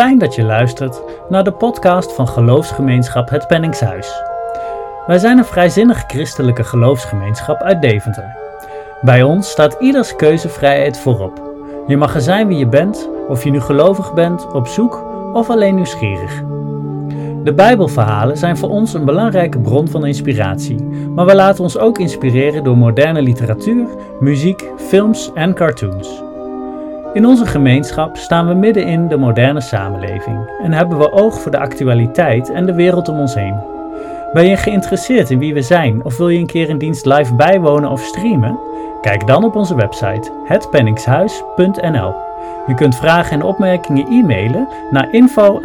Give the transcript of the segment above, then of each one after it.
fijn dat je luistert naar de podcast van geloofsgemeenschap Het Penningshuis. Wij zijn een vrijzinnig christelijke geloofsgemeenschap uit Deventer. Bij ons staat ieders keuzevrijheid voorop. Je mag er zijn wie je bent, of je nu gelovig bent, op zoek of alleen nieuwsgierig. De Bijbelverhalen zijn voor ons een belangrijke bron van inspiratie, maar we laten ons ook inspireren door moderne literatuur, muziek, films en cartoons. In onze gemeenschap staan we midden in de moderne samenleving en hebben we oog voor de actualiteit en de wereld om ons heen. Ben je geïnteresseerd in wie we zijn of wil je een keer een dienst live bijwonen of streamen? Kijk dan op onze website hetpenningshuis.nl. Je kunt vragen en opmerkingen e-mailen naar info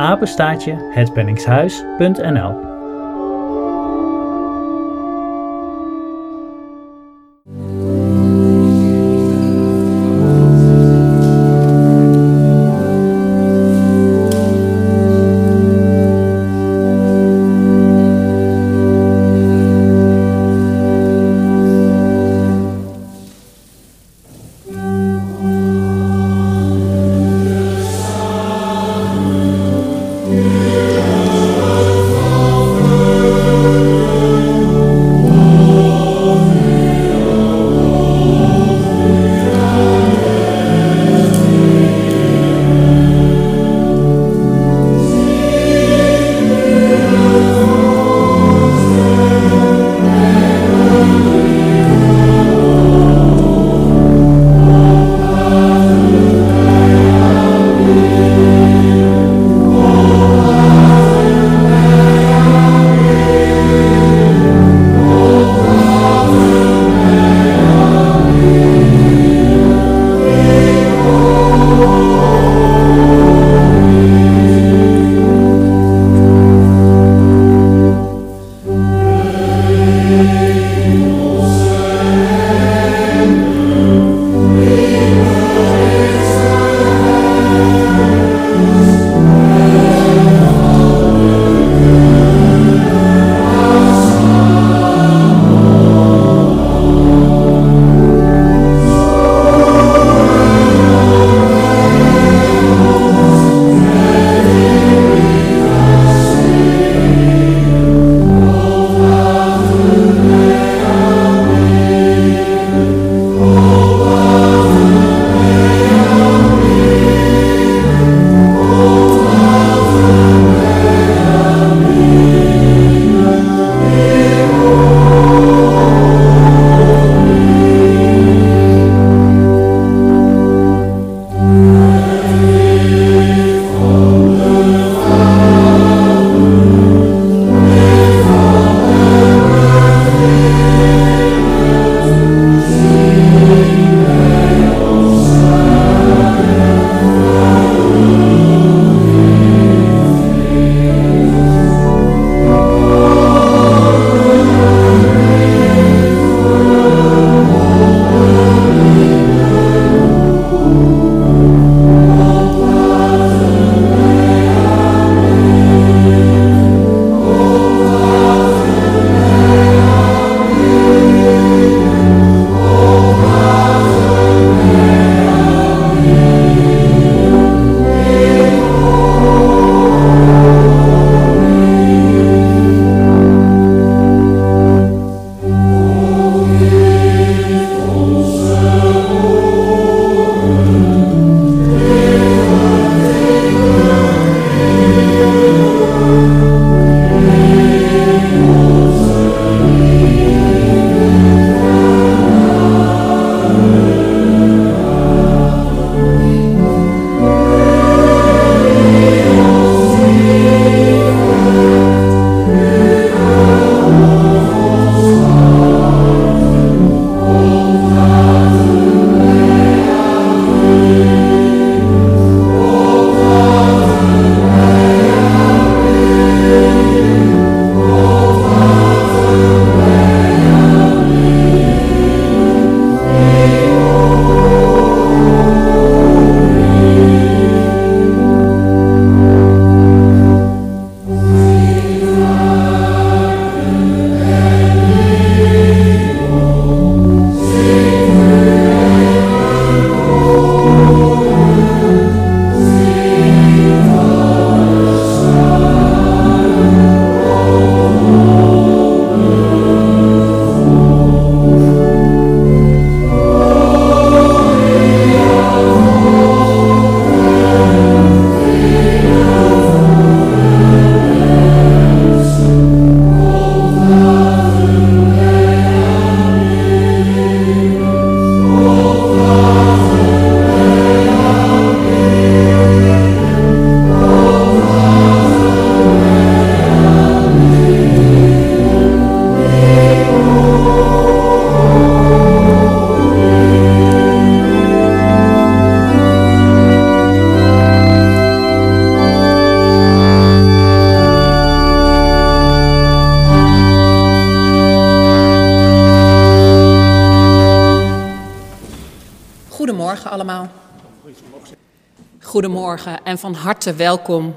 en van harte welkom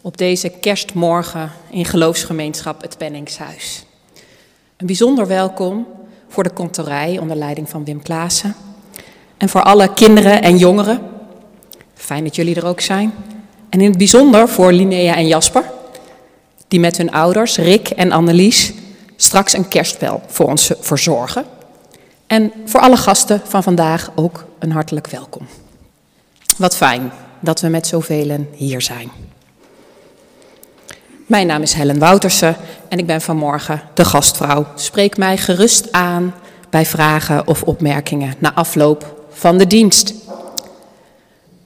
op deze kerstmorgen in geloofsgemeenschap Het Penningshuis. Een bijzonder welkom voor de kontorij onder leiding van Wim Klaassen en voor alle kinderen en jongeren. Fijn dat jullie er ook zijn. En in het bijzonder voor Linnea en Jasper, die met hun ouders, Rick en Annelies, straks een kerstspel voor ons verzorgen. En voor alle gasten van vandaag ook een hartelijk welkom. Wat fijn dat we met zoveel hier zijn. Mijn naam is Helen Woutersen en ik ben vanmorgen de gastvrouw. Spreek mij gerust aan bij vragen of opmerkingen na afloop van de dienst.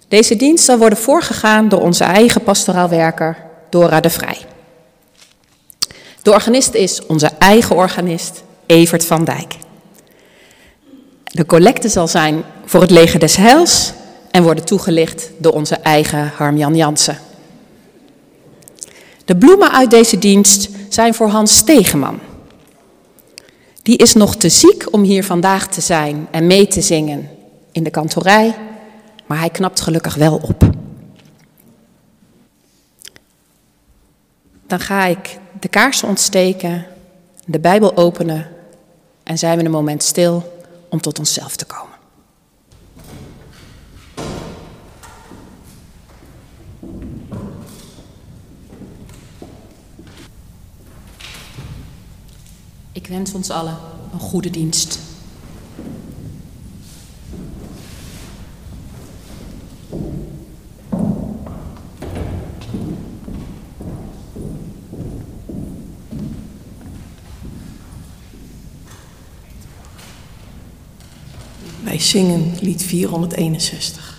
Deze dienst zal worden voorgegaan door onze eigen pastoraal werker Dora de Vrij. De organist is onze eigen organist Evert van Dijk. De collecte zal zijn voor het leger des heils en worden toegelicht door onze eigen Harmjan Jansen. De bloemen uit deze dienst zijn voor Hans Stegeman. Die is nog te ziek om hier vandaag te zijn en mee te zingen in de kantorij, maar hij knapt gelukkig wel op. Dan ga ik de kaarsen ontsteken, de Bijbel openen en zijn we een moment stil om tot onszelf te komen. Ik wens ons allen een goede dienst. Wij zingen lied 461.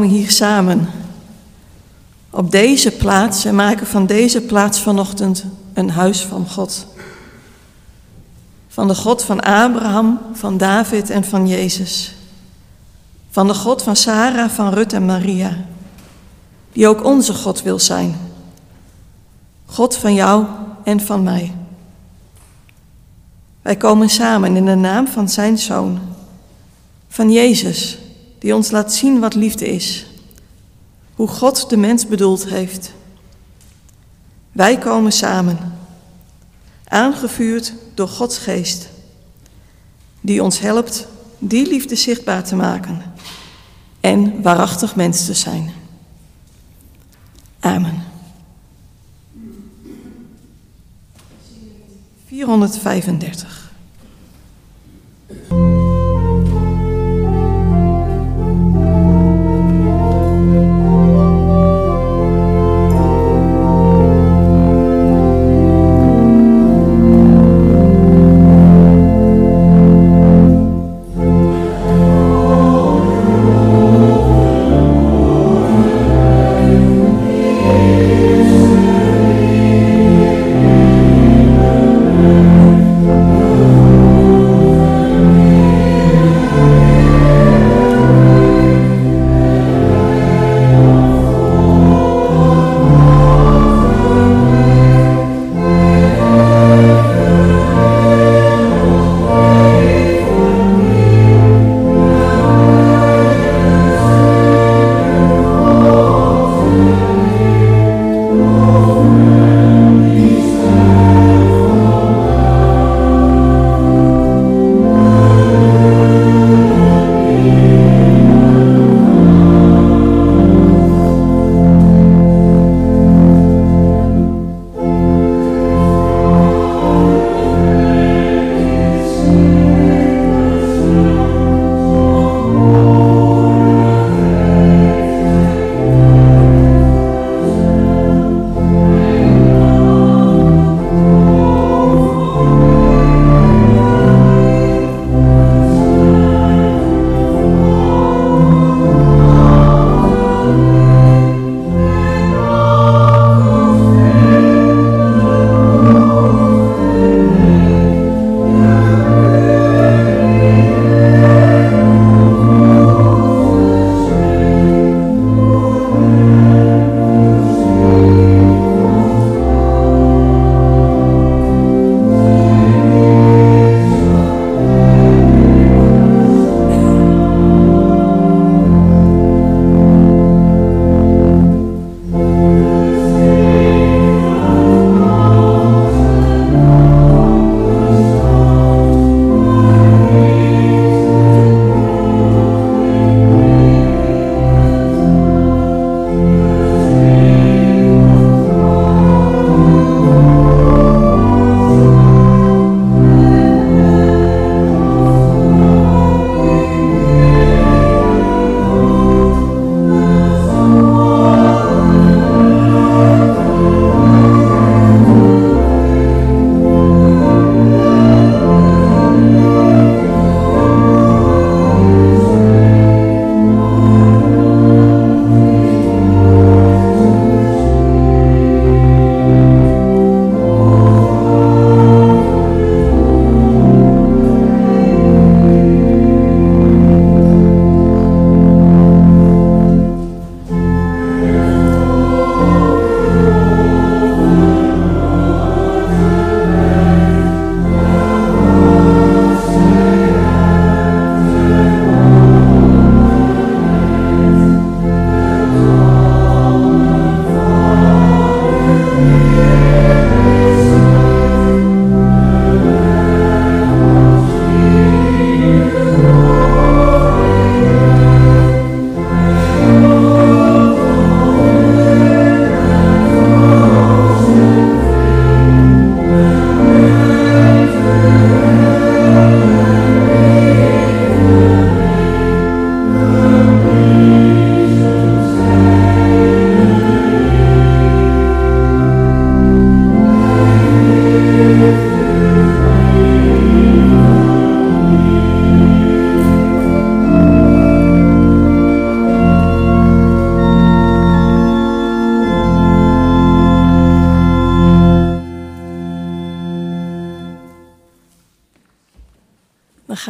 Komen hier samen op deze plaats en maken van deze plaats vanochtend een huis van God. Van de God van Abraham, van David en van Jezus. Van de God van Sarah, van Rut en Maria. Die ook onze God wil zijn. God van jou en van mij. Wij komen samen in de naam van zijn zoon, van Jezus die ons laat zien wat liefde is. Hoe God de mens bedoeld heeft. Wij komen samen, aangevuurd door Gods geest, die ons helpt die liefde zichtbaar te maken en waarachtig mens te zijn. Amen. 435.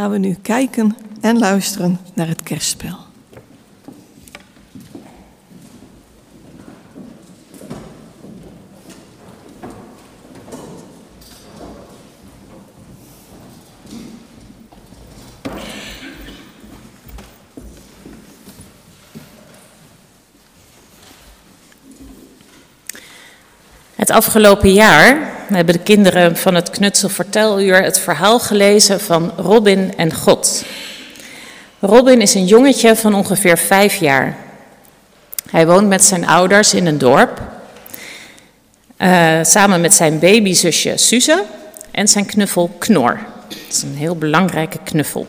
gaan we nu kijken en luisteren naar het kerstspel. Het afgelopen jaar hebben de kinderen van het Knutsel Verteluur het verhaal gelezen van Robin en God. Robin is een jongetje van ongeveer vijf jaar. Hij woont met zijn ouders in een dorp, uh, samen met zijn babyzusje Suze en zijn knuffel Knor. Dat is een heel belangrijke knuffel.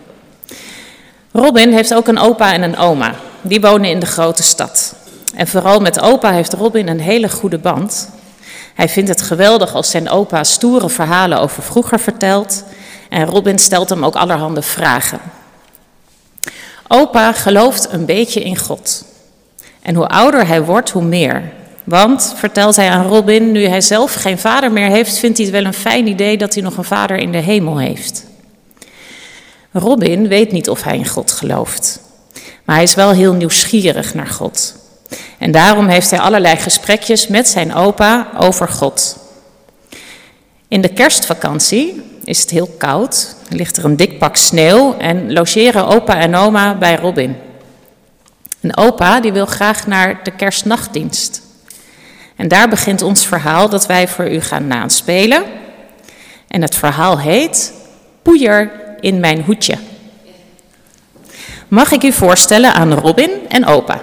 Robin heeft ook een opa en een oma. Die wonen in de grote stad. En vooral met opa heeft Robin een hele goede band. Hij vindt het geweldig als zijn opa stoere verhalen over vroeger vertelt. En Robin stelt hem ook allerhande vragen. Opa gelooft een beetje in God. En hoe ouder hij wordt, hoe meer. Want, vertelt hij aan Robin, nu hij zelf geen vader meer heeft, vindt hij het wel een fijn idee dat hij nog een vader in de hemel heeft. Robin weet niet of hij in God gelooft. Maar hij is wel heel nieuwsgierig naar God. En daarom heeft hij allerlei gesprekjes met zijn opa over God. In de kerstvakantie is het heel koud, er ligt er een dik pak sneeuw en logeren opa en oma bij Robin. En opa die wil graag naar de kerstnachtdienst. En daar begint ons verhaal dat wij voor u gaan naspelen. En het verhaal heet Poeier in mijn hoedje. Mag ik u voorstellen aan Robin en opa?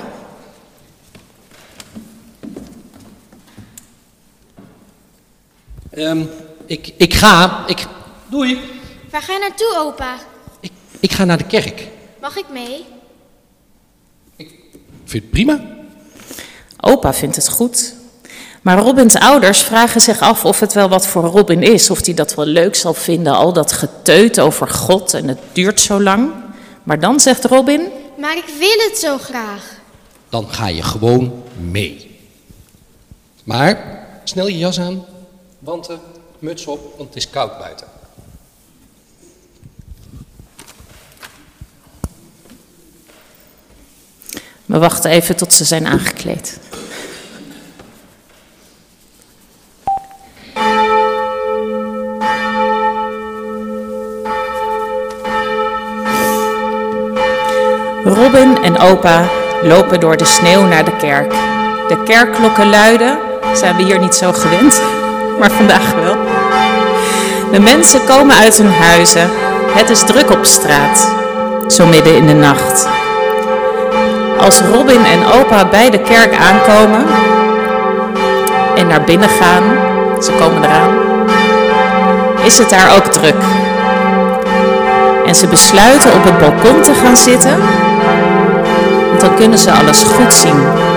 Um, ik, ik ga. Ik, doei. Waar ga je naartoe, opa? Ik, ik ga naar de kerk. Mag ik mee? Ik vind het prima. Opa vindt het goed. Maar Robins ouders vragen zich af of het wel wat voor Robin is. Of hij dat wel leuk zal vinden, al dat geteut over God en het duurt zo lang. Maar dan zegt Robin... Maar ik wil het zo graag. Dan ga je gewoon mee. Maar snel je jas aan, wanten, muts op, want het is koud buiten. We wachten even tot ze zijn aangekleed. Robin en opa lopen door de sneeuw naar de kerk. De kerkklokken luiden, zijn we hier niet zo gewend, maar vandaag wel. De mensen komen uit hun huizen. Het is druk op straat, zo midden in de nacht. Als Robin en opa bij de kerk aankomen en naar binnen gaan, ze komen eraan, is het daar ook druk. En ze besluiten op het balkon te gaan zitten want dan kunnen ze alles goed zien.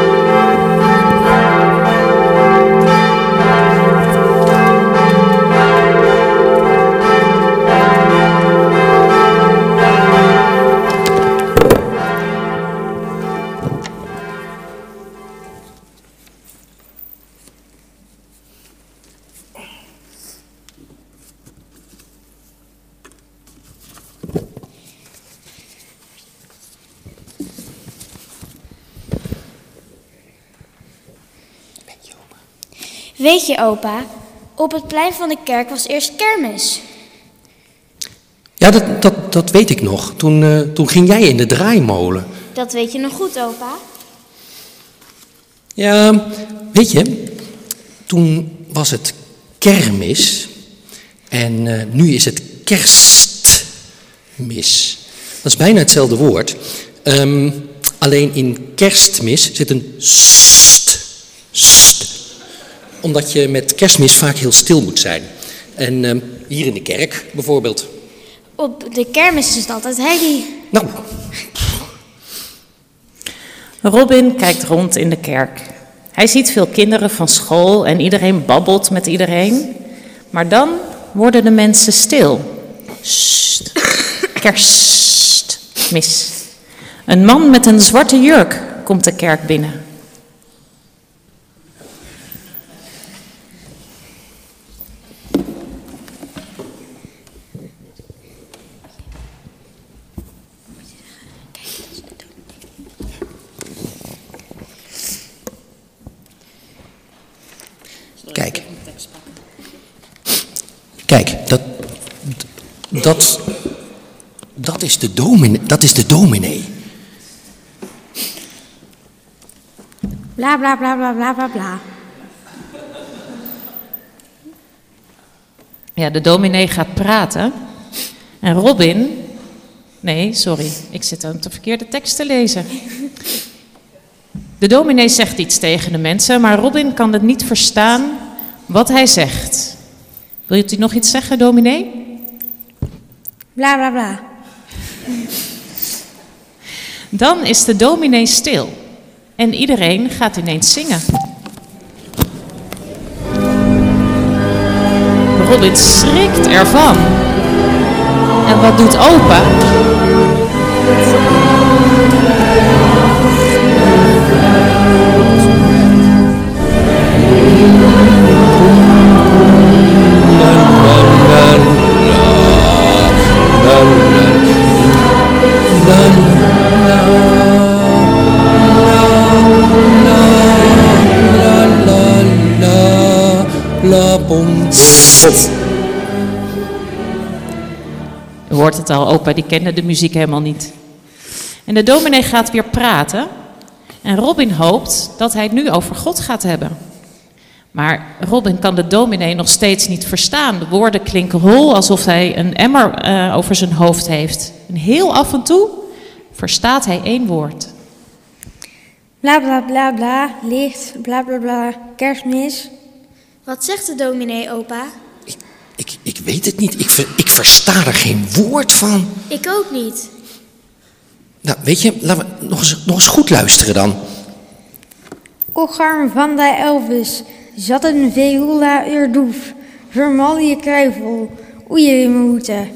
Weet je, opa, op het plein van de kerk was eerst kermis. Ja, dat, dat, dat weet ik nog. Toen, uh, toen ging jij in de draaimolen. Dat weet je nog goed, opa. Ja, weet je, toen was het kermis en uh, nu is het kerstmis. Dat is bijna hetzelfde woord. Um, alleen in kerstmis zit een st omdat je met kerstmis vaak heel stil moet zijn. En uh, hier in de kerk bijvoorbeeld. Op de kermis is het altijd Heidi. Nou. Robin kijkt rond in de kerk. Hij ziet veel kinderen van school en iedereen babbelt met iedereen. Maar dan worden de mensen stil. Sst. Kerstmis. Een man met een zwarte jurk komt de kerk binnen. Kijk. Kijk, dat, dat, dat is de dominee. Dat is de dominee. Bla bla bla bla bla bla bla. Ja, de dominee gaat praten. En Robin. Nee, sorry, ik zit aan de verkeerde tekst te lezen. De dominee zegt iets tegen de mensen, maar Robin kan het niet verstaan wat hij zegt. Wil u nog iets zeggen, dominee? Bla bla bla. Dan is de dominee stil en iedereen gaat ineens zingen. Robin schrikt ervan. En wat doet opa? U hoort het al, opa die kende de muziek helemaal niet. En de dominee gaat weer praten. En Robin hoopt dat hij het nu over God gaat hebben. Maar Robin kan de dominee nog steeds niet verstaan. De woorden klinken hol alsof hij een emmer eh, over zijn hoofd heeft. En heel af en toe verstaat hij één woord. Bla bla bla bla. Licht. Bla bla bla. Kerstmis. Wat zegt de dominee, opa? Ik, ik, ik weet het niet. Ik, ver- ik versta er geen woord van. Ik ook niet. Nou, weet je, laten we nog eens, nog eens goed luisteren dan. Ocharm van de Elvis. Zat een veula erdoef. Vermalje kruivel. Oeie mijn hoeten.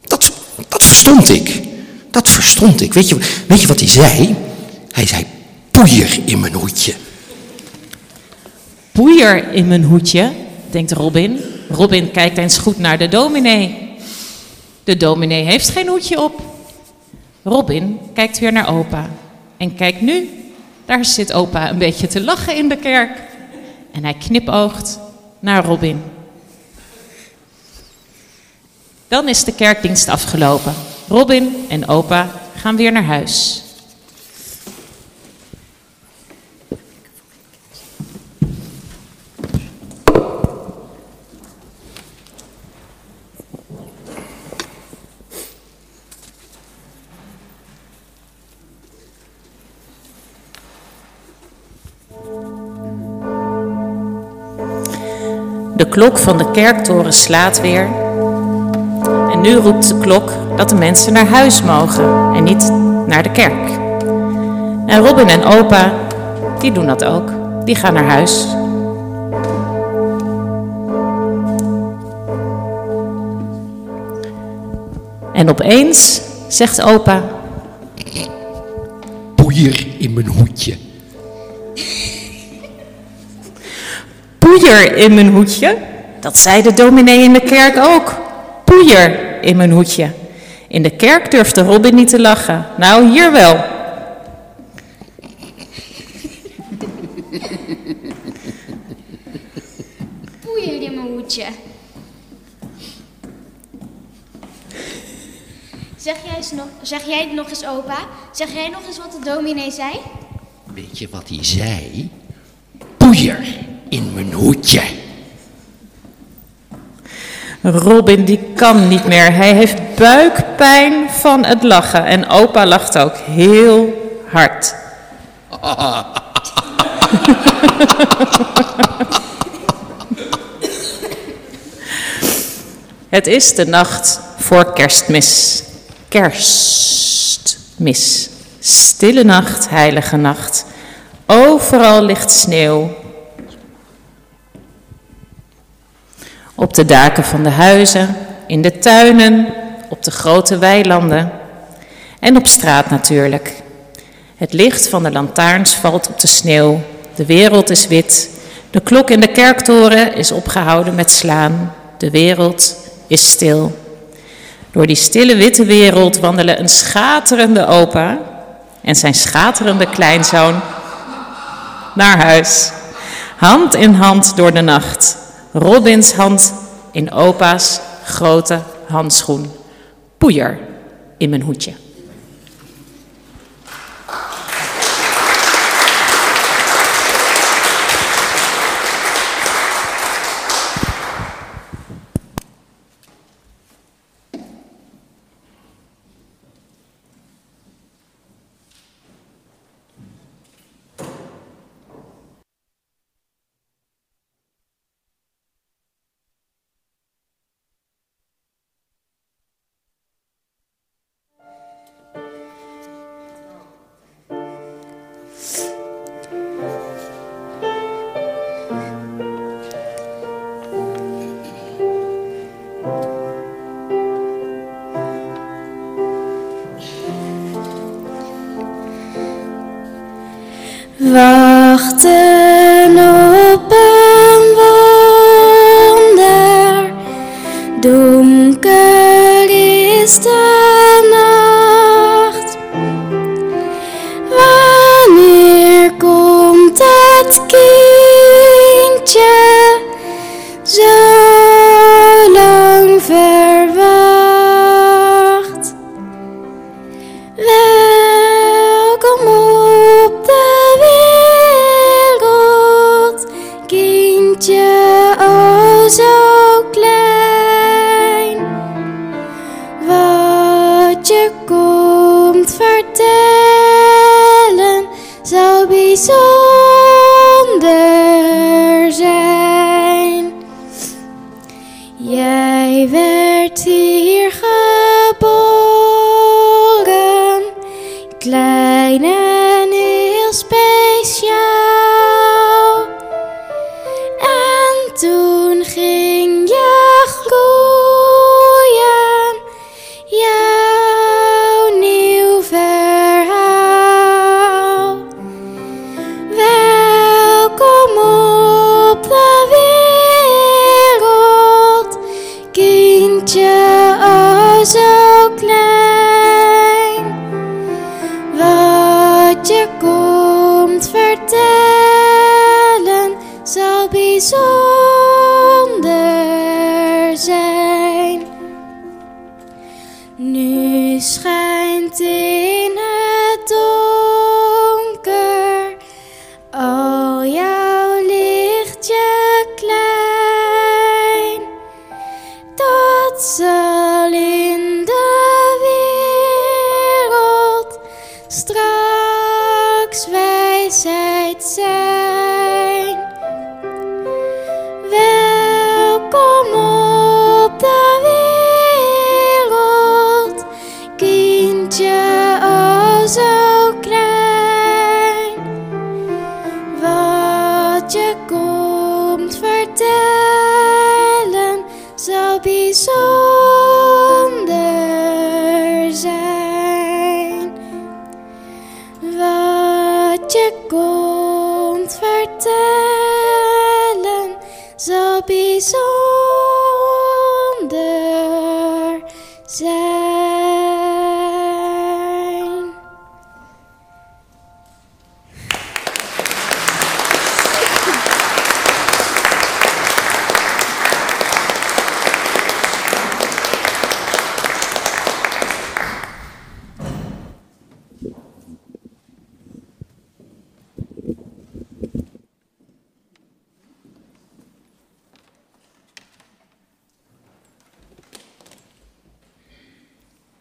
Dat, dat verstond ik. Dat verstond ik. Weet je, weet je wat hij zei? Hij zei poeier in mijn hoedje. Poeier in mijn hoedje, denkt Robin. Robin kijkt eens goed naar de dominee. De dominee heeft geen hoedje op. Robin kijkt weer naar opa. En kijk nu, daar zit opa een beetje te lachen in de kerk. En hij knipoogt naar Robin. Dan is de kerkdienst afgelopen. Robin en opa gaan weer naar huis. De klok van de kerktoren slaat weer. En nu roept de klok dat de mensen naar huis mogen en niet naar de kerk. En Robin en opa, die doen dat ook. Die gaan naar huis. En opeens zegt opa: Poeier in mijn hoedje. Poeier in mijn hoedje. Dat zei de dominee in de kerk ook. Poeier in mijn hoedje. In de kerk durfde Robin niet te lachen. Nou, hier wel. Poeier in mijn hoedje. Zeg jij, eens nog, zeg jij het nog eens, opa? Zeg jij nog eens wat de dominee zei? Weet je wat hij zei? Poeier in mijn hoedje. Robin die kan niet meer. Hij heeft buikpijn van het lachen. En opa lacht ook heel hard. Het is de nacht voor kerstmis. Kerstmis. Stille nacht, heilige nacht. Overal ligt sneeuw. Op de daken van de huizen, in de tuinen, op de grote weilanden en op straat natuurlijk. Het licht van de lantaarns valt op de sneeuw. De wereld is wit. De klok in de kerktoren is opgehouden met slaan. De wereld is stil. Door die stille witte wereld wandelen een schaterende opa en zijn schaterende kleinzoon naar huis. Hand in hand door de nacht. Robins hand in opa's grote handschoen. Poeier in mijn hoedje. Je komt vertellen, zal bijzonder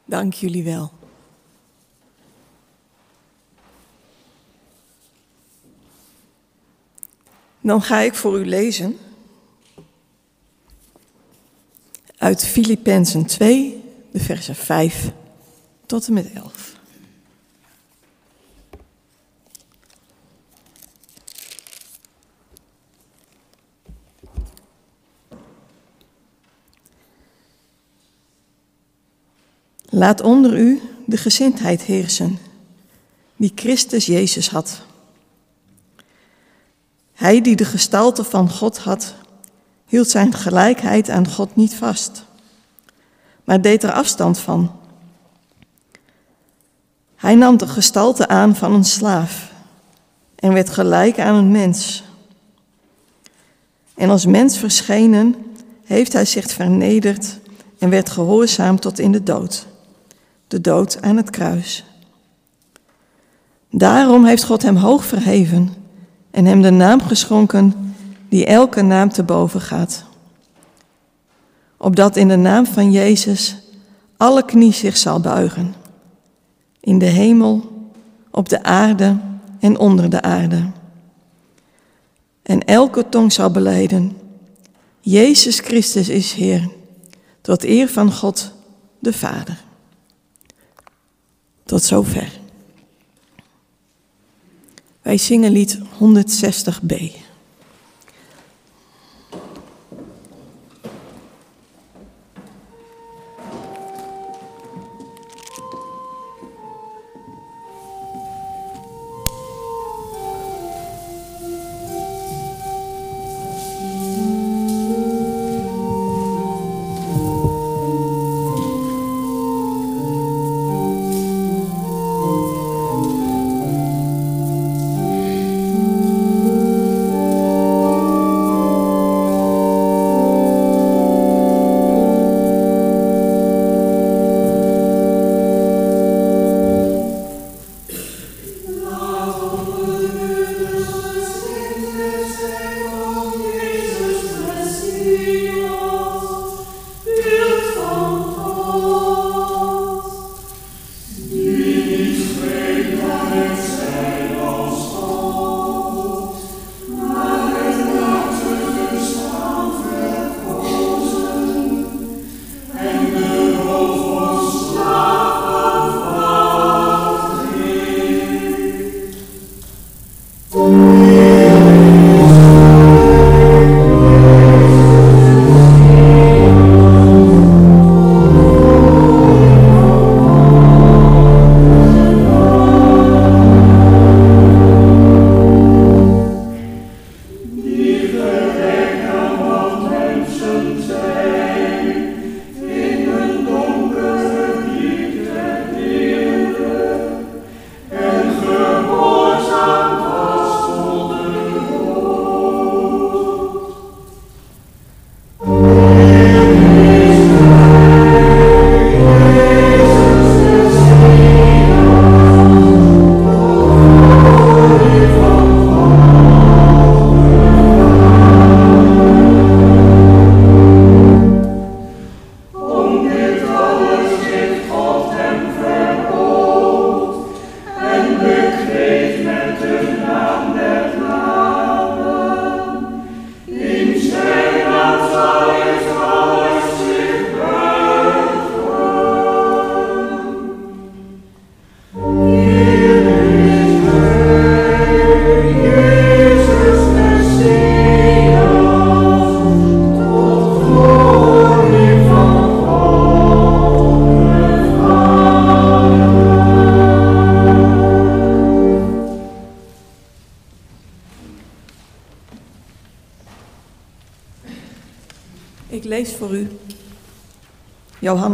Dank jullie wel. Dan ga ik voor u lezen uit Filippenzen 2, de versen 5 tot en met 11. Laat onder u de gezindheid heersen die Christus Jezus had. Hij die de gestalte van God had, hield zijn gelijkheid aan God niet vast, maar deed er afstand van. Hij nam de gestalte aan van een slaaf en werd gelijk aan een mens. En als mens verschenen heeft hij zich vernederd en werd gehoorzaam tot in de dood, de dood aan het kruis. Daarom heeft God hem hoog verheven en hem de naam geschonken die elke naam te boven gaat. Opdat in de naam van Jezus alle knie zich zal buigen, in de hemel, op de aarde en onder de aarde. En elke tong zal beleiden, Jezus Christus is Heer, tot eer van God de Vader. Tot zover. Wij zingen lied 160b.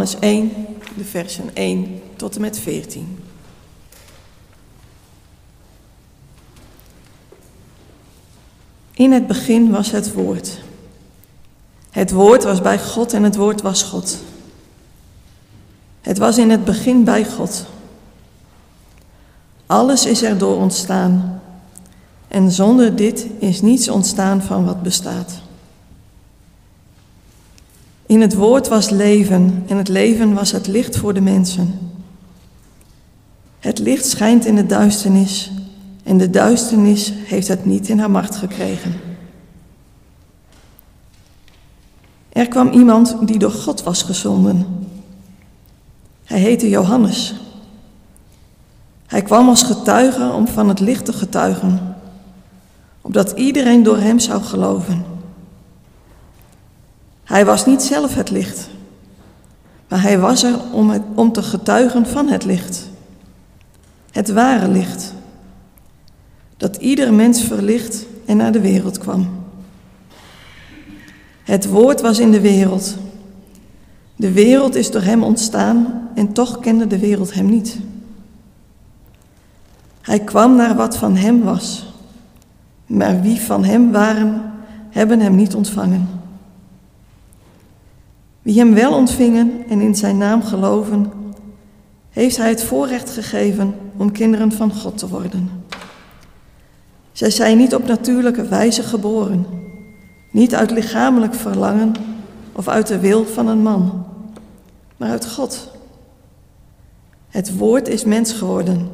Johannes 1, de versen 1 tot en met 14. In het begin was het woord. Het woord was bij God en het woord was God. Het was in het begin bij God. Alles is erdoor ontstaan. En zonder dit is niets ontstaan van wat bestaat. In het woord was leven en het leven was het licht voor de mensen. Het licht schijnt in de duisternis en de duisternis heeft het niet in haar macht gekregen. Er kwam iemand die door God was gezonden. Hij heette Johannes. Hij kwam als getuige om van het licht te getuigen, opdat iedereen door hem zou geloven. Hij was niet zelf het licht, maar hij was er om, om te getuigen van het licht. Het ware licht, dat ieder mens verlicht en naar de wereld kwam. Het woord was in de wereld. De wereld is door hem ontstaan en toch kende de wereld hem niet. Hij kwam naar wat van hem was, maar wie van hem waren, hebben hem niet ontvangen. Wie hem wel ontvingen en in zijn naam geloven, heeft hij het voorrecht gegeven om kinderen van God te worden. Zij zijn niet op natuurlijke wijze geboren, niet uit lichamelijk verlangen of uit de wil van een man, maar uit God. Het woord is mens geworden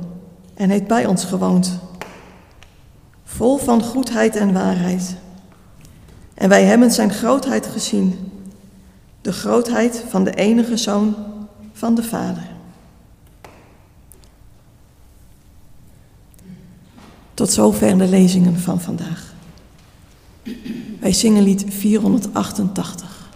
en heeft bij ons gewoond, vol van goedheid en waarheid. En wij hebben zijn grootheid gezien de grootheid van de enige zoon van de Vader. Tot zover de lezingen van vandaag. Wij zingen lied 488.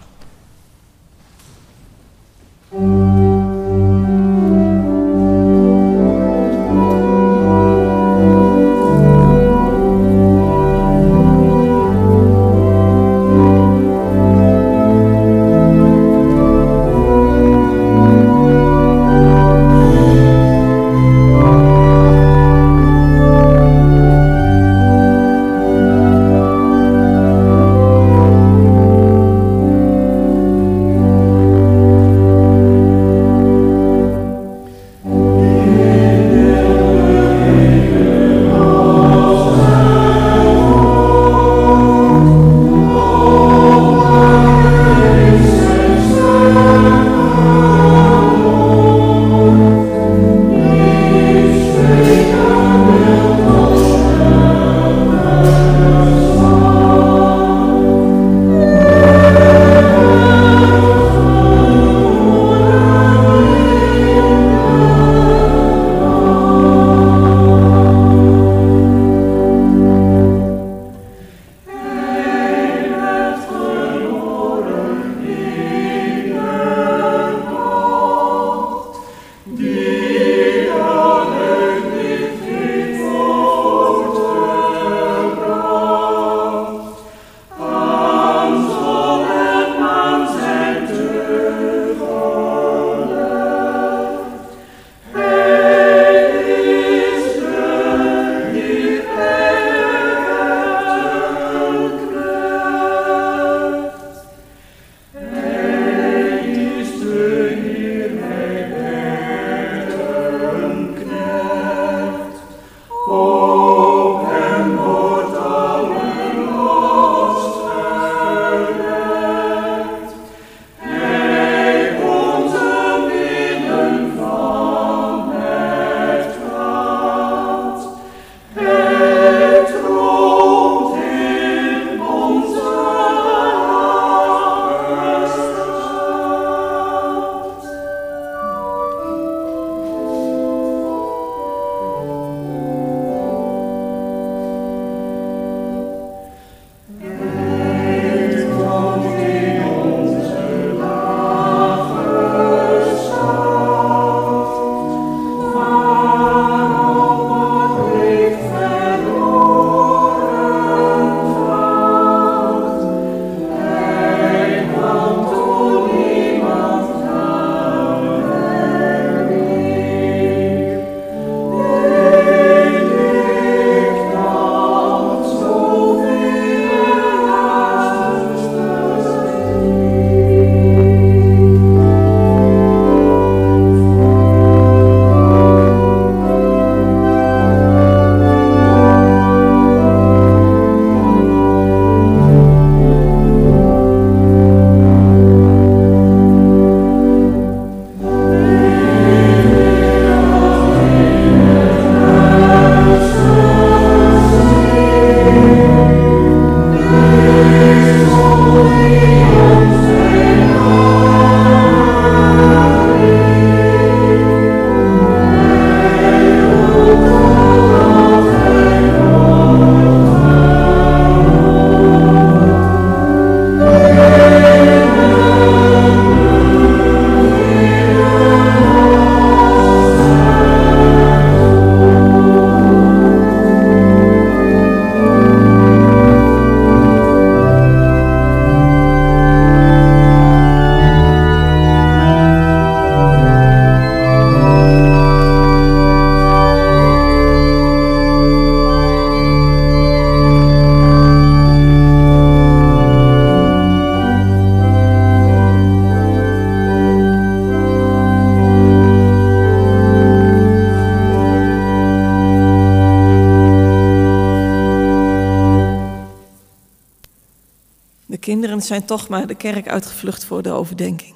Zijn toch maar de kerk uitgevlucht voor de overdenking.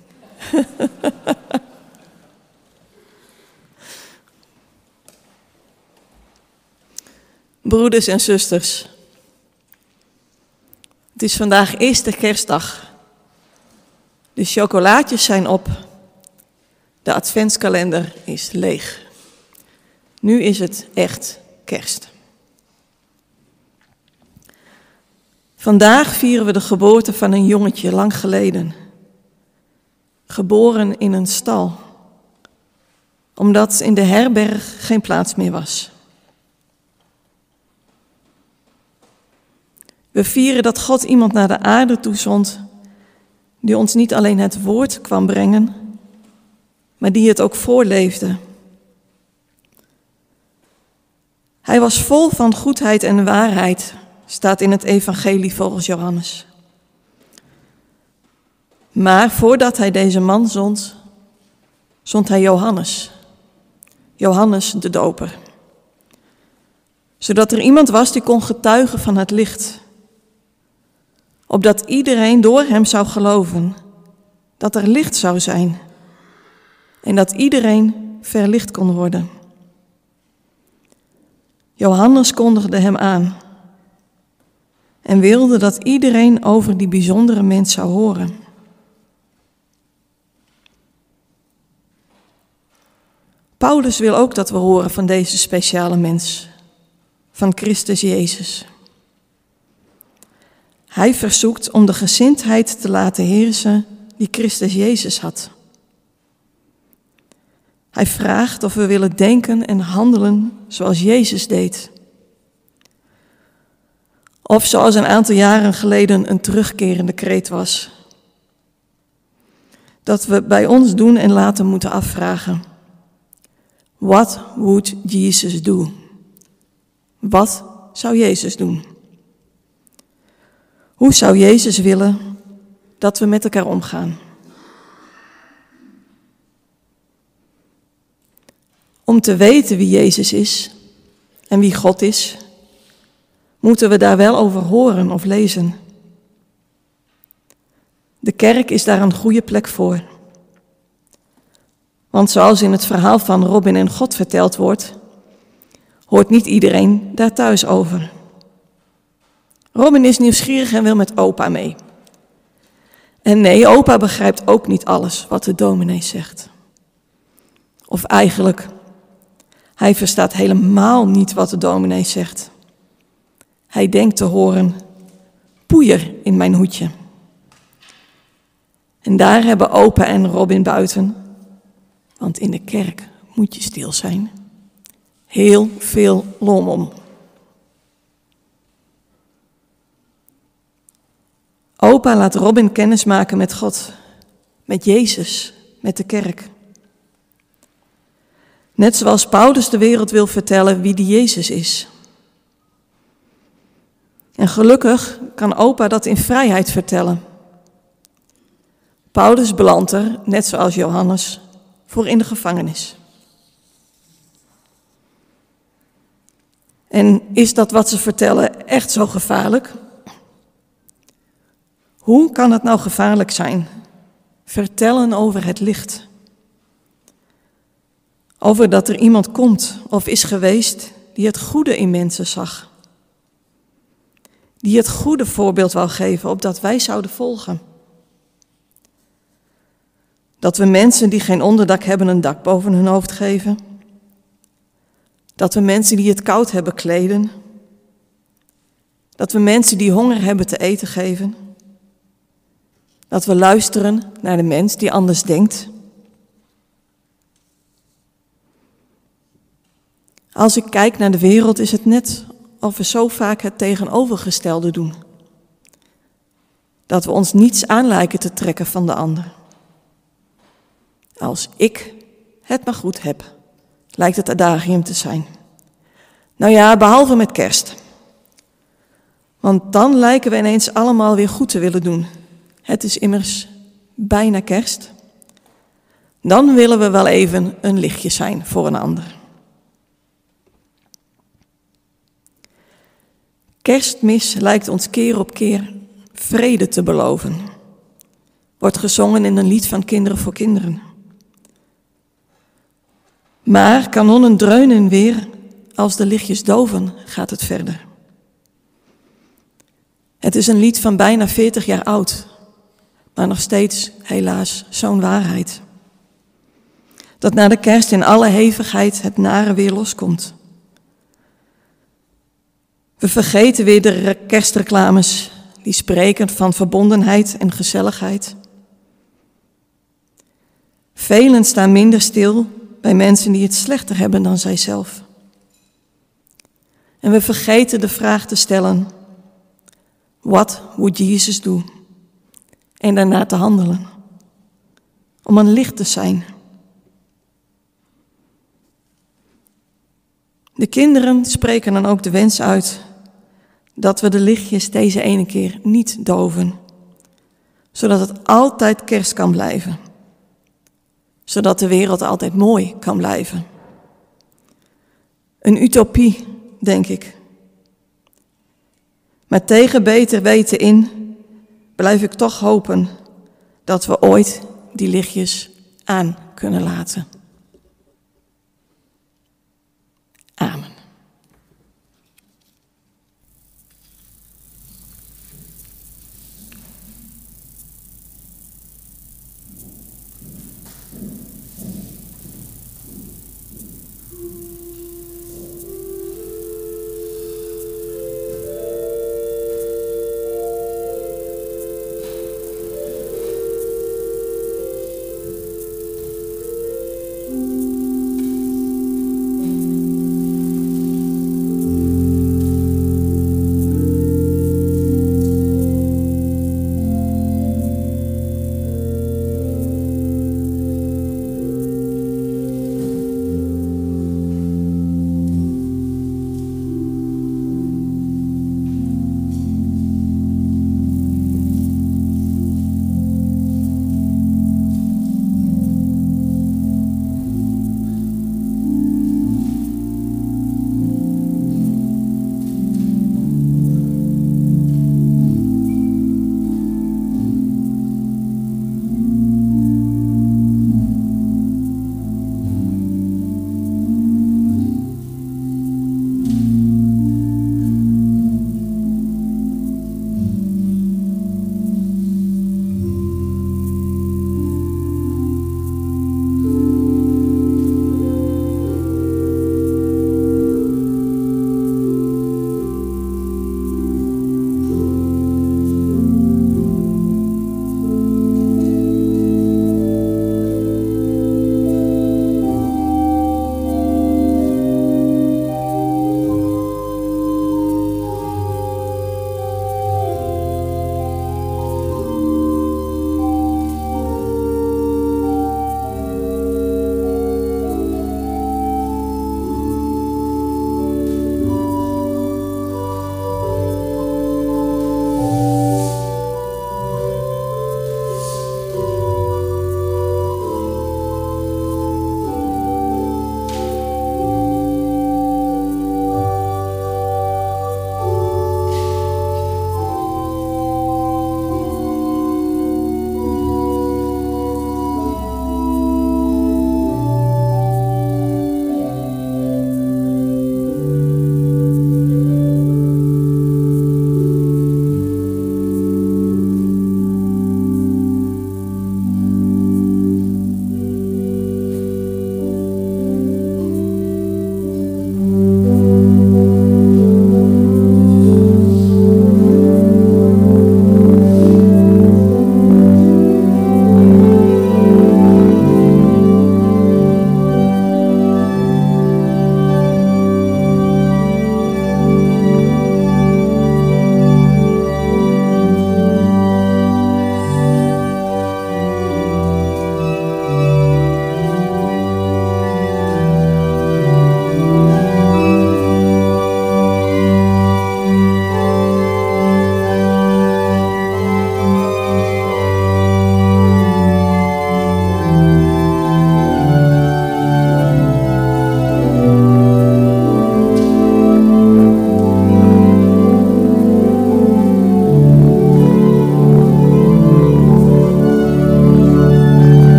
Broeders en zusters, het is vandaag eerste kerstdag. De chocolaatjes zijn op. De adventskalender is leeg. Nu is het echt kerst. Vandaag vieren we de geboorte van een jongetje lang geleden. Geboren in een stal, omdat in de herberg geen plaats meer was. We vieren dat God iemand naar de aarde toezond, die ons niet alleen het woord kwam brengen, maar die het ook voorleefde. Hij was vol van goedheid en waarheid, staat in het Evangelie volgens Johannes. Maar voordat hij deze man zond, zond hij Johannes, Johannes de Doper. Zodat er iemand was die kon getuigen van het licht opdat iedereen door hem zou geloven dat er licht zou zijn en dat iedereen verlicht kon worden. Johannes kondigde hem aan en wilde dat iedereen over die bijzondere mens zou horen. Paulus wil ook dat we horen van deze speciale mens, van Christus Jezus. Hij verzoekt om de gezindheid te laten heersen die Christus Jezus had. Hij vraagt of we willen denken en handelen zoals Jezus deed. Of zoals een aantal jaren geleden een terugkerende kreet was. Dat we bij ons doen en laten moeten afvragen. What would Jesus do? Wat zou Jezus doen? Hoe zou Jezus willen dat we met elkaar omgaan? Om te weten wie Jezus is en wie God is, moeten we daar wel over horen of lezen. De kerk is daar een goede plek voor. Want zoals in het verhaal van Robin en God verteld wordt, hoort niet iedereen daar thuis over. Robin is nieuwsgierig en wil met opa mee. En nee, opa begrijpt ook niet alles wat de dominee zegt. Of eigenlijk, hij verstaat helemaal niet wat de dominee zegt. Hij denkt te horen, poeier in mijn hoedje. En daar hebben opa en Robin buiten, want in de kerk moet je stil zijn, heel veel lom om. Opa laat Robin kennismaken met God, met Jezus, met de kerk. Net zoals Paulus de wereld wil vertellen wie die Jezus is. En gelukkig kan opa dat in vrijheid vertellen. Paulus belandt er, net zoals Johannes, voor in de gevangenis. En is dat wat ze vertellen echt zo gevaarlijk? Hoe kan het nou gevaarlijk zijn? Vertellen over het licht. Over dat er iemand komt of is geweest die het goede in mensen zag. Die het goede voorbeeld wou geven opdat wij zouden volgen. Dat we mensen die geen onderdak hebben een dak boven hun hoofd geven. Dat we mensen die het koud hebben kleden. Dat we mensen die honger hebben te eten geven. Dat we luisteren naar de mens die anders denkt. Als ik kijk naar de wereld is het net of we zo vaak het tegenovergestelde doen. Dat we ons niets aan lijken te trekken van de ander. Als ik het maar goed heb, lijkt het adagium te zijn. Nou ja, behalve met kerst. Want dan lijken we ineens allemaal weer goed te willen doen het is immers bijna kerst. Dan willen we wel even een lichtje zijn voor een ander. Kerstmis lijkt ons keer op keer vrede te beloven. Wordt gezongen in een lied van Kinderen voor Kinderen. Maar kanonnen dreunen weer, als de lichtjes doven, gaat het verder. Het is een lied van bijna 40 jaar oud, maar nog steeds helaas zo'n waarheid. Dat na de kerst in alle hevigheid het nare weer loskomt. We vergeten weer de kerstreclames die spreken van verbondenheid en gezelligheid. Velen staan minder stil bij mensen die het slechter hebben dan zijzelf. En we vergeten de vraag te stellen: wat would Jesus do? En daarna te handelen. Om een licht te zijn. De kinderen spreken dan ook de wens uit dat we de lichtjes deze ene keer niet doven, zodat het altijd kerst kan blijven, zodat de wereld altijd mooi kan blijven. Een utopie, denk ik. Maar tegen beter weten in blijf ik toch hopen dat we ooit die lichtjes aan kunnen laten.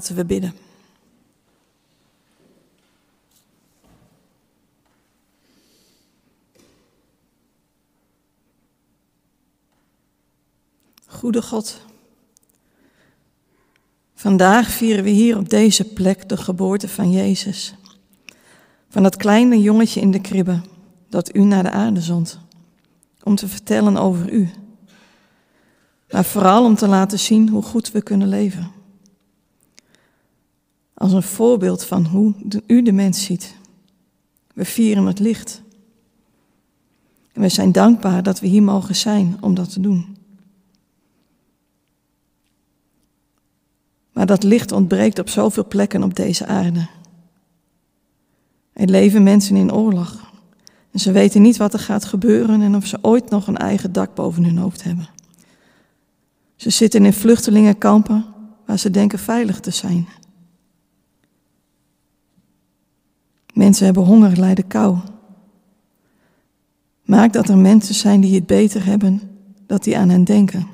Laten we bidden. Goede God, vandaag vieren we hier op deze plek de geboorte van Jezus. Van dat kleine jongetje in de kribbe dat u naar de aarde zond. Om te vertellen over u. Maar vooral om te laten zien hoe goed we kunnen leven. Als een voorbeeld van hoe u de mens ziet. We vieren het licht. En we zijn dankbaar dat we hier mogen zijn om dat te doen. Maar dat licht ontbreekt op zoveel plekken op deze aarde. Er leven mensen in oorlog. En ze weten niet wat er gaat gebeuren en of ze ooit nog een eigen dak boven hun hoofd hebben. Ze zitten in vluchtelingenkampen waar ze denken veilig te zijn. Mensen hebben honger, lijden kou. Maak dat er mensen zijn die het beter hebben, dat die aan hen denken.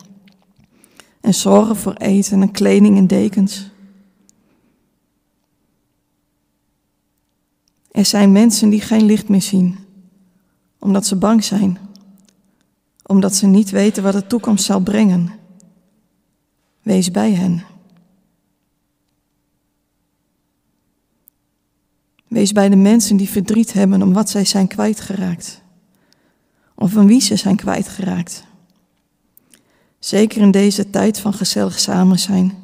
En zorgen voor eten en kleding en dekens. Er zijn mensen die geen licht meer zien, omdat ze bang zijn, omdat ze niet weten wat de toekomst zal brengen. Wees bij hen. Wees bij de mensen die verdriet hebben om wat zij zijn kwijtgeraakt. Of van wie ze zijn kwijtgeraakt. Zeker in deze tijd van gezellig samen zijn,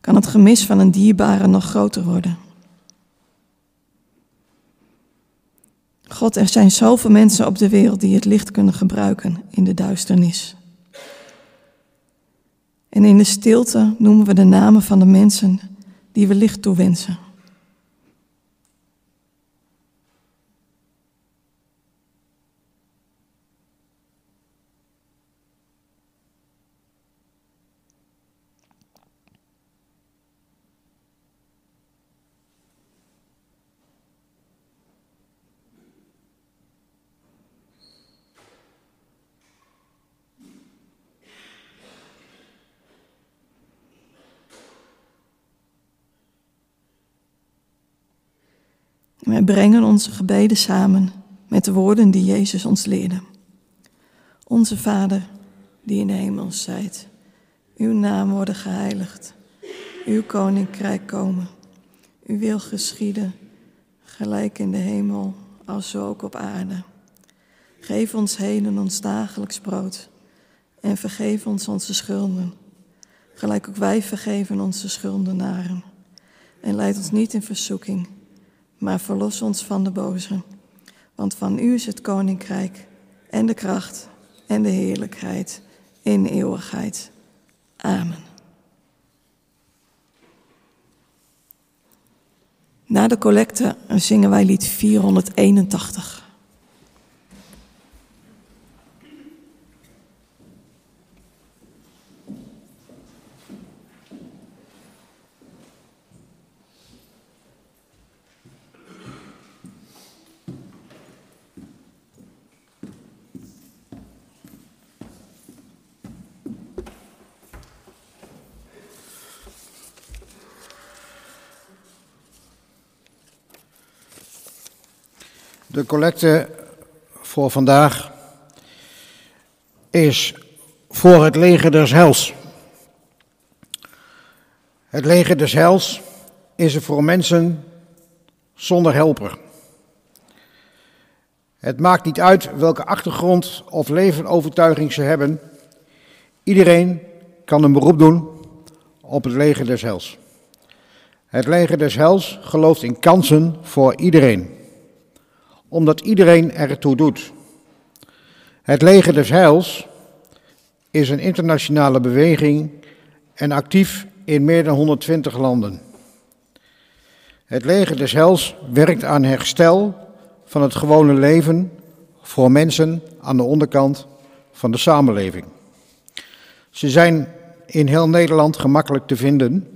kan het gemis van een dierbare nog groter worden. God, er zijn zoveel mensen op de wereld die het licht kunnen gebruiken in de duisternis. En in de stilte noemen we de namen van de mensen die we licht toewensen. Brengen onze gebeden samen met de woorden die Jezus ons leerde. Onze Vader, die in de hemel zijt, uw naam worden geheiligd, uw koninkrijk komen, uw wil geschieden, gelijk in de hemel als zo ook op aarde. Geef ons heden ons dagelijks brood en vergeef ons onze schulden, gelijk ook wij vergeven onze schuldenaren. En leid ons niet in verzoeking maar verlos ons van de boze. Want van u is het koninkrijk en de kracht en de heerlijkheid in eeuwigheid. Amen. Na de collecte zingen wij lied 481. De collecte voor vandaag is voor het leger des hels. Het leger des hels is er voor mensen zonder helper. Het maakt niet uit welke achtergrond of levenovertuiging ze hebben. Iedereen kan een beroep doen op het leger des hels. Het leger des hels gelooft in kansen voor iedereen omdat iedereen ertoe doet. Het leger des heils is een internationale beweging en actief in meer dan 120 landen. Het leger des heils werkt aan herstel van het gewone leven voor mensen aan de onderkant van de samenleving. Ze zijn in heel Nederland gemakkelijk te vinden.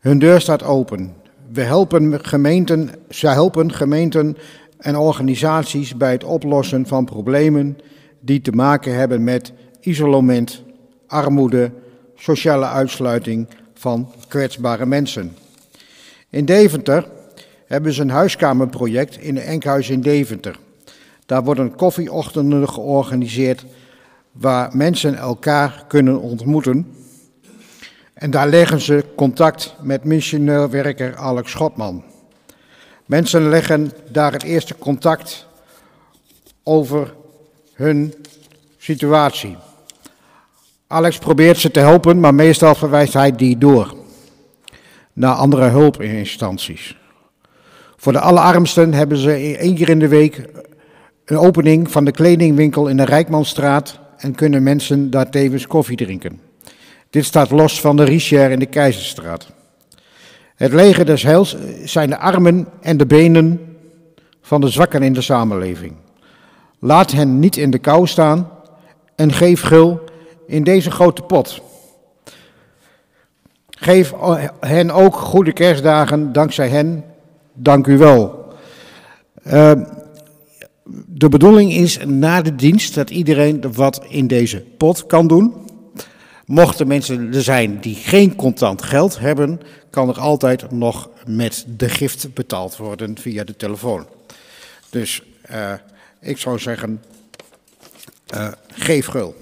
Hun deur staat open. We helpen gemeenten, ze helpen gemeenten en organisaties bij het oplossen van problemen die te maken hebben met isolement, armoede, sociale uitsluiting, van kwetsbare mensen. In Deventer hebben ze een huiskamerproject in een Enkhuis in Deventer. Daar worden koffieochtenden georganiseerd waar mensen elkaar kunnen ontmoeten. En daar leggen ze contact met missionair werker Alex Schotman. Mensen leggen daar het eerste contact over hun situatie. Alex probeert ze te helpen, maar meestal verwijst hij die door naar andere hulpinstanties. Voor de allerarmsten hebben ze één keer in de week een opening van de kledingwinkel in de Rijkmanstraat en kunnen mensen daar tevens koffie drinken. Dit staat los van de Richier in de Keizerstraat. Het leger des heils zijn de armen en de benen van de zwakken in de samenleving. Laat hen niet in de kou staan en geef gul in deze grote pot. Geef hen ook goede kerstdagen, dankzij hen, dank u wel. Uh, de bedoeling is na de dienst dat iedereen wat in deze pot kan doen. Mochten mensen er zijn die geen contant geld hebben, kan er altijd nog met de gift betaald worden via de telefoon. Dus uh, ik zou zeggen, uh, geef gul.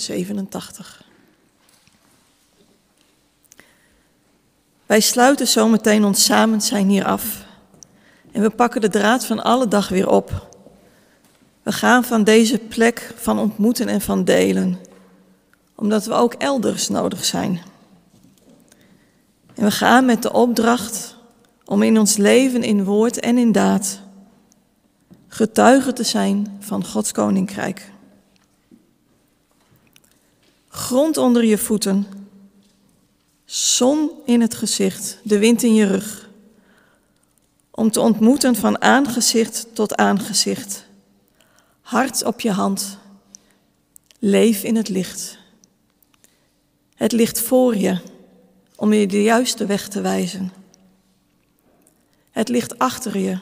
487. Wij sluiten zometeen ons samen zijn hier af en we pakken de draad van alle dag weer op. We gaan van deze plek van ontmoeten en van delen, omdat we ook elders nodig zijn. En we gaan met de opdracht om in ons leven in woord en in daad getuige te zijn van Gods koninkrijk. Grond onder je voeten, zon in het gezicht, de wind in je rug. Om te ontmoeten van aangezicht tot aangezicht. Hart op je hand. Leef in het licht. Het ligt voor je om je de juiste weg te wijzen. Het ligt achter je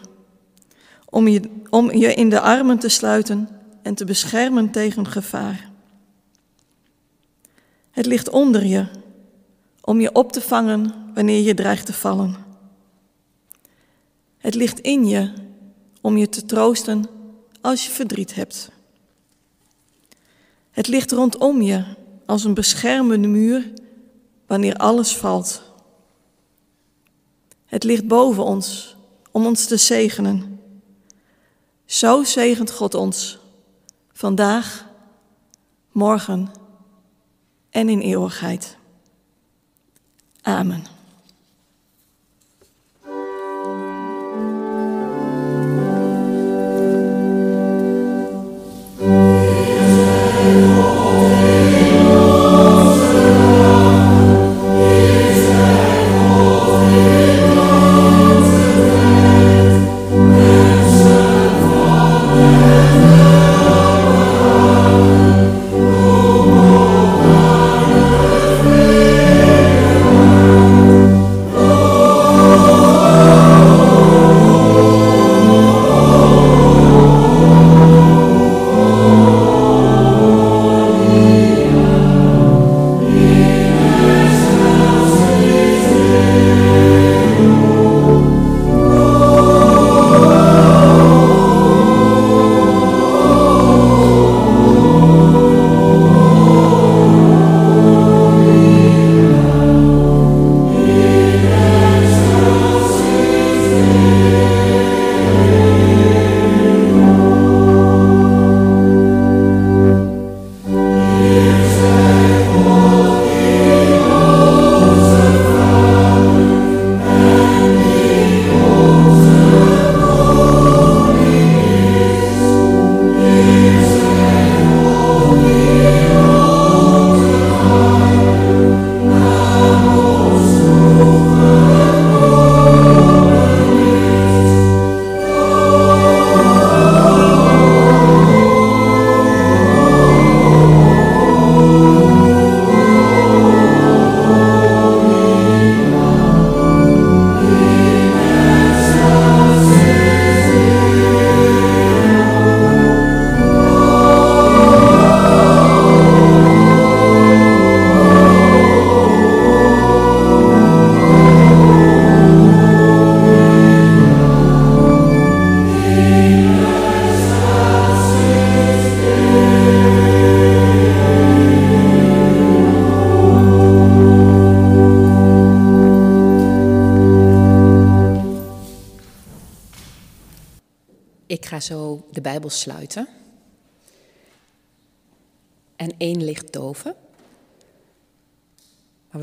om je, om je in de armen te sluiten en te beschermen tegen gevaar. Het ligt onder je om je op te vangen wanneer je dreigt te vallen. Het ligt in je om je te troosten als je verdriet hebt. Het ligt rondom je als een beschermende muur wanneer alles valt. Het ligt boven ons om ons te zegenen. Zo zegent God ons, vandaag, morgen en in eeuwigheid. Amen.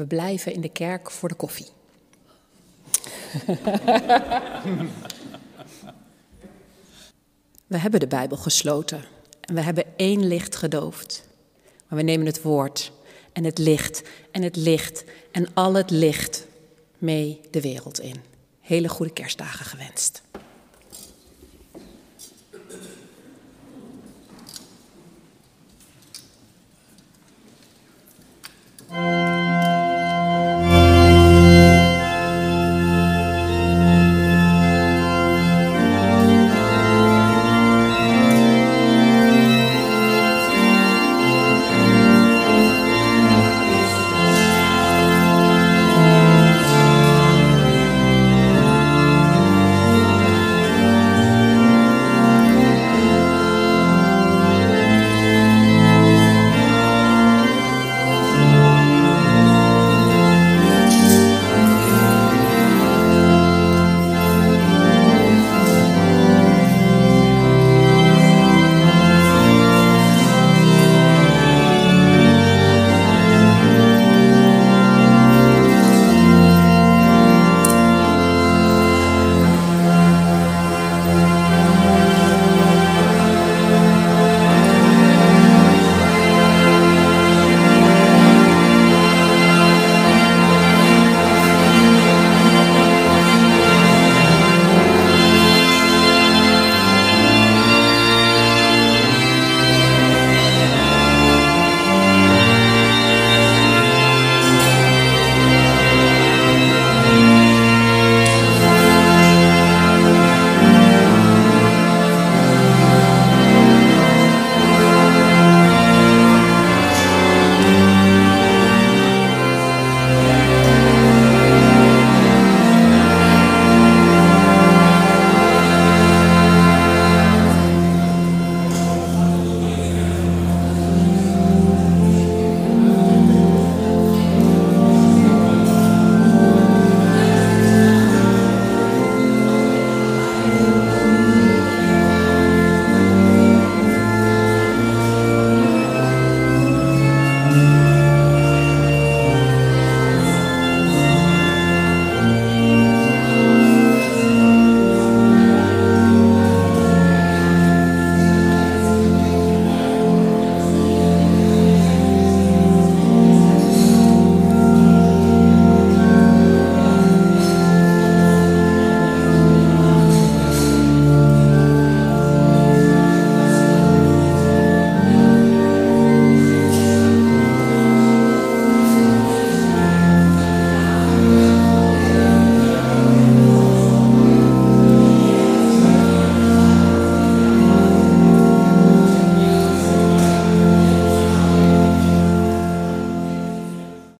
We blijven in de kerk voor de koffie. we hebben de Bijbel gesloten en we hebben één licht gedoofd. Maar we nemen het woord en het licht en het licht en al het licht mee de wereld in. Hele goede kerstdagen gewenst.